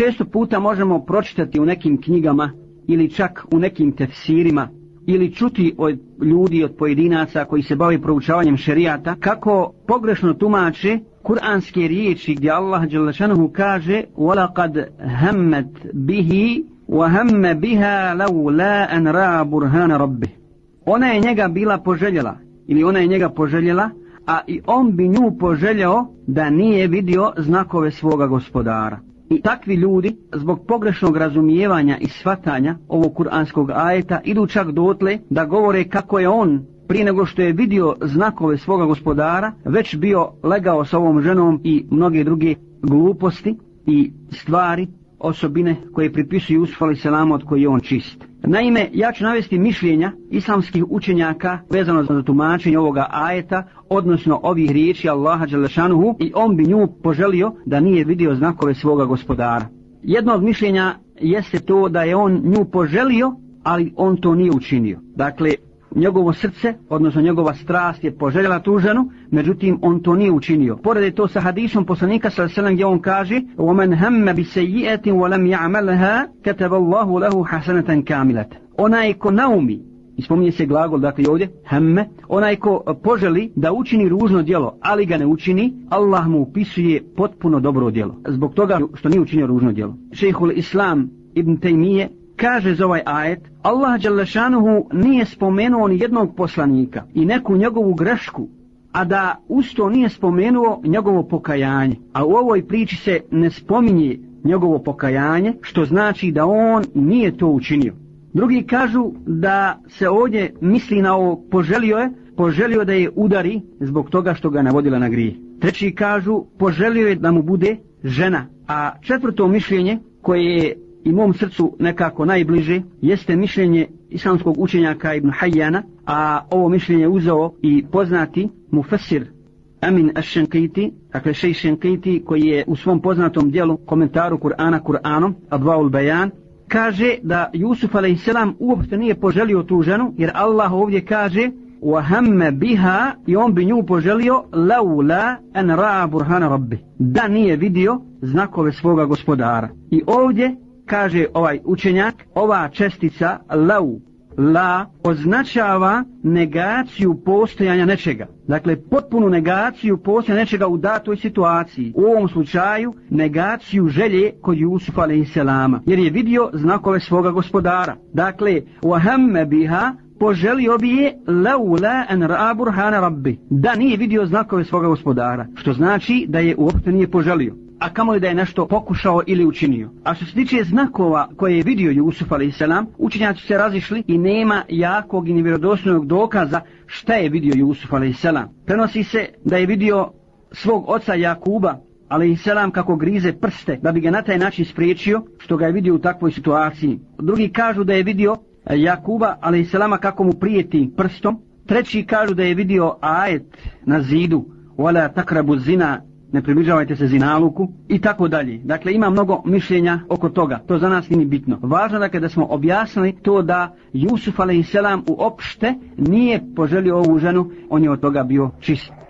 često puta možemo pročitati u nekim knjigama ili čak u nekim tefsirima ili čuti od ljudi, od pojedinaca koji se bavi proučavanjem šerijata, kako pogrešno tumače kuranske riječi gdje Allah Đelešanuhu kaže وَلَقَدْ هَمَّتْ بِهِ وَهَمَّ بِهَا لَوْ لَا أَنْ رَا بُرْهَانَ رَبِّهِ Ona je njega bila poželjela, ili ona je njega poželjela, a i on bi nju poželjao da nije vidio znakove svoga gospodara. I takvi ljudi, zbog pogrešnog razumijevanja i shvatanja ovog kuranskog ajeta, idu čak dotle da govore kako je on prije nego što je vidio znakove svoga gospodara, već bio legao sa ovom ženom i mnoge druge gluposti i stvari, osobine koje pripisuju Yusuf Selam od koji je on čist. Naime, ja ću navesti mišljenja islamskih učenjaka vezano za tumačenje ovoga ajeta, odnosno ovih riječi Allaha Đelešanuhu i on bi nju poželio da nije vidio znakove svoga gospodara. Jedno od mišljenja jeste to da je on nju poželio, ali on to nije učinio. Dakle, njegovo srce, odnosno njegova strast je poželjela tu ženu, međutim on to nije učinio. Pored to sa hadisom poslanika sa selam gdje on kaže: "Omen hamma bi sayyi'atin wa lam ya'malha, kataba Allahu lahu hasanatan kamilat." Ona je ko naumi, i spominje se glagol dakle ovdje, hemme, onaj ko e, poželi da učini ružno djelo, ali ga ne učini, Allah mu upisuje potpuno dobro djelo. Zbog toga što nije učinio ružno djelo. Šejhul Islam Ibn Taymije kaže za ovaj ajet, Allah Đalešanuhu nije spomenuo ni jednog poslanika i neku njegovu grešku, a da usto nije spomenuo njegovo pokajanje. A u ovoj priči se ne spominje njegovo pokajanje, što znači da on nije to učinio. Drugi kažu da se ovdje misli na ovo poželio je, poželio da je udari zbog toga što ga navodila na grije. Treći kažu poželio je da mu bude žena. A četvrto mišljenje koje je i mom srcu nekako najbliže jeste mišljenje islamskog učenjaka Ibn Hayyana, a ovo mišljenje uzeo i poznati Mufassir Amin Ash-Shankiti, dakle šej Shankiti koji je u svom poznatom dijelu komentaru Kur'ana Kur'anom, Advaul Bayan, kaže da Jusuf a.s. uopšte nije poželio tu ženu, jer Allah ovdje kaže وَهَمَّ biha i on bi nju poželio لَوْلَا أَنْ رَا بُرْهَانَ رَبِّ da nije vidio znakove svoga gospodara. I ovdje kaže ovaj učenjak, ova čestica lau, la, označava negaciju postojanja nečega. Dakle, potpunu negaciju postojanja nečega u datoj situaciji. U ovom slučaju, negaciju želje kod Jusufa a.s. Jer je vidio znakove svoga gospodara. Dakle, wahemme biha, poželio bi je laula an ra'a burhana rabbi da nije vidio znakove svoga gospodara što znači da je uopšte nije poželio a kamo da je nešto pokušao ili učinio. A što se tiče znakova koje je vidio Jusuf a.s. učenjaci se razišli i nema jakog i nevjerodostojnog dokaza šta je vidio Jusuf a.s. Prenosi se da je vidio svog oca Jakuba ali i selam kako grize prste da bi ga na taj način spriječio što ga je vidio u takvoj situaciji. Drugi kažu da je vidio eh, Jakuba ali i selama kako mu prijeti prstom. Treći kažu da je vidio ajet na zidu wala takrabu zina ne približavajte se zinaluku i tako dalje. Dakle, ima mnogo mišljenja oko toga. To za nas nije bitno. Važno dakle, da kada smo objasnili to da Jusuf a.s. uopšte nije poželio ovu ženu, on je od toga bio čist.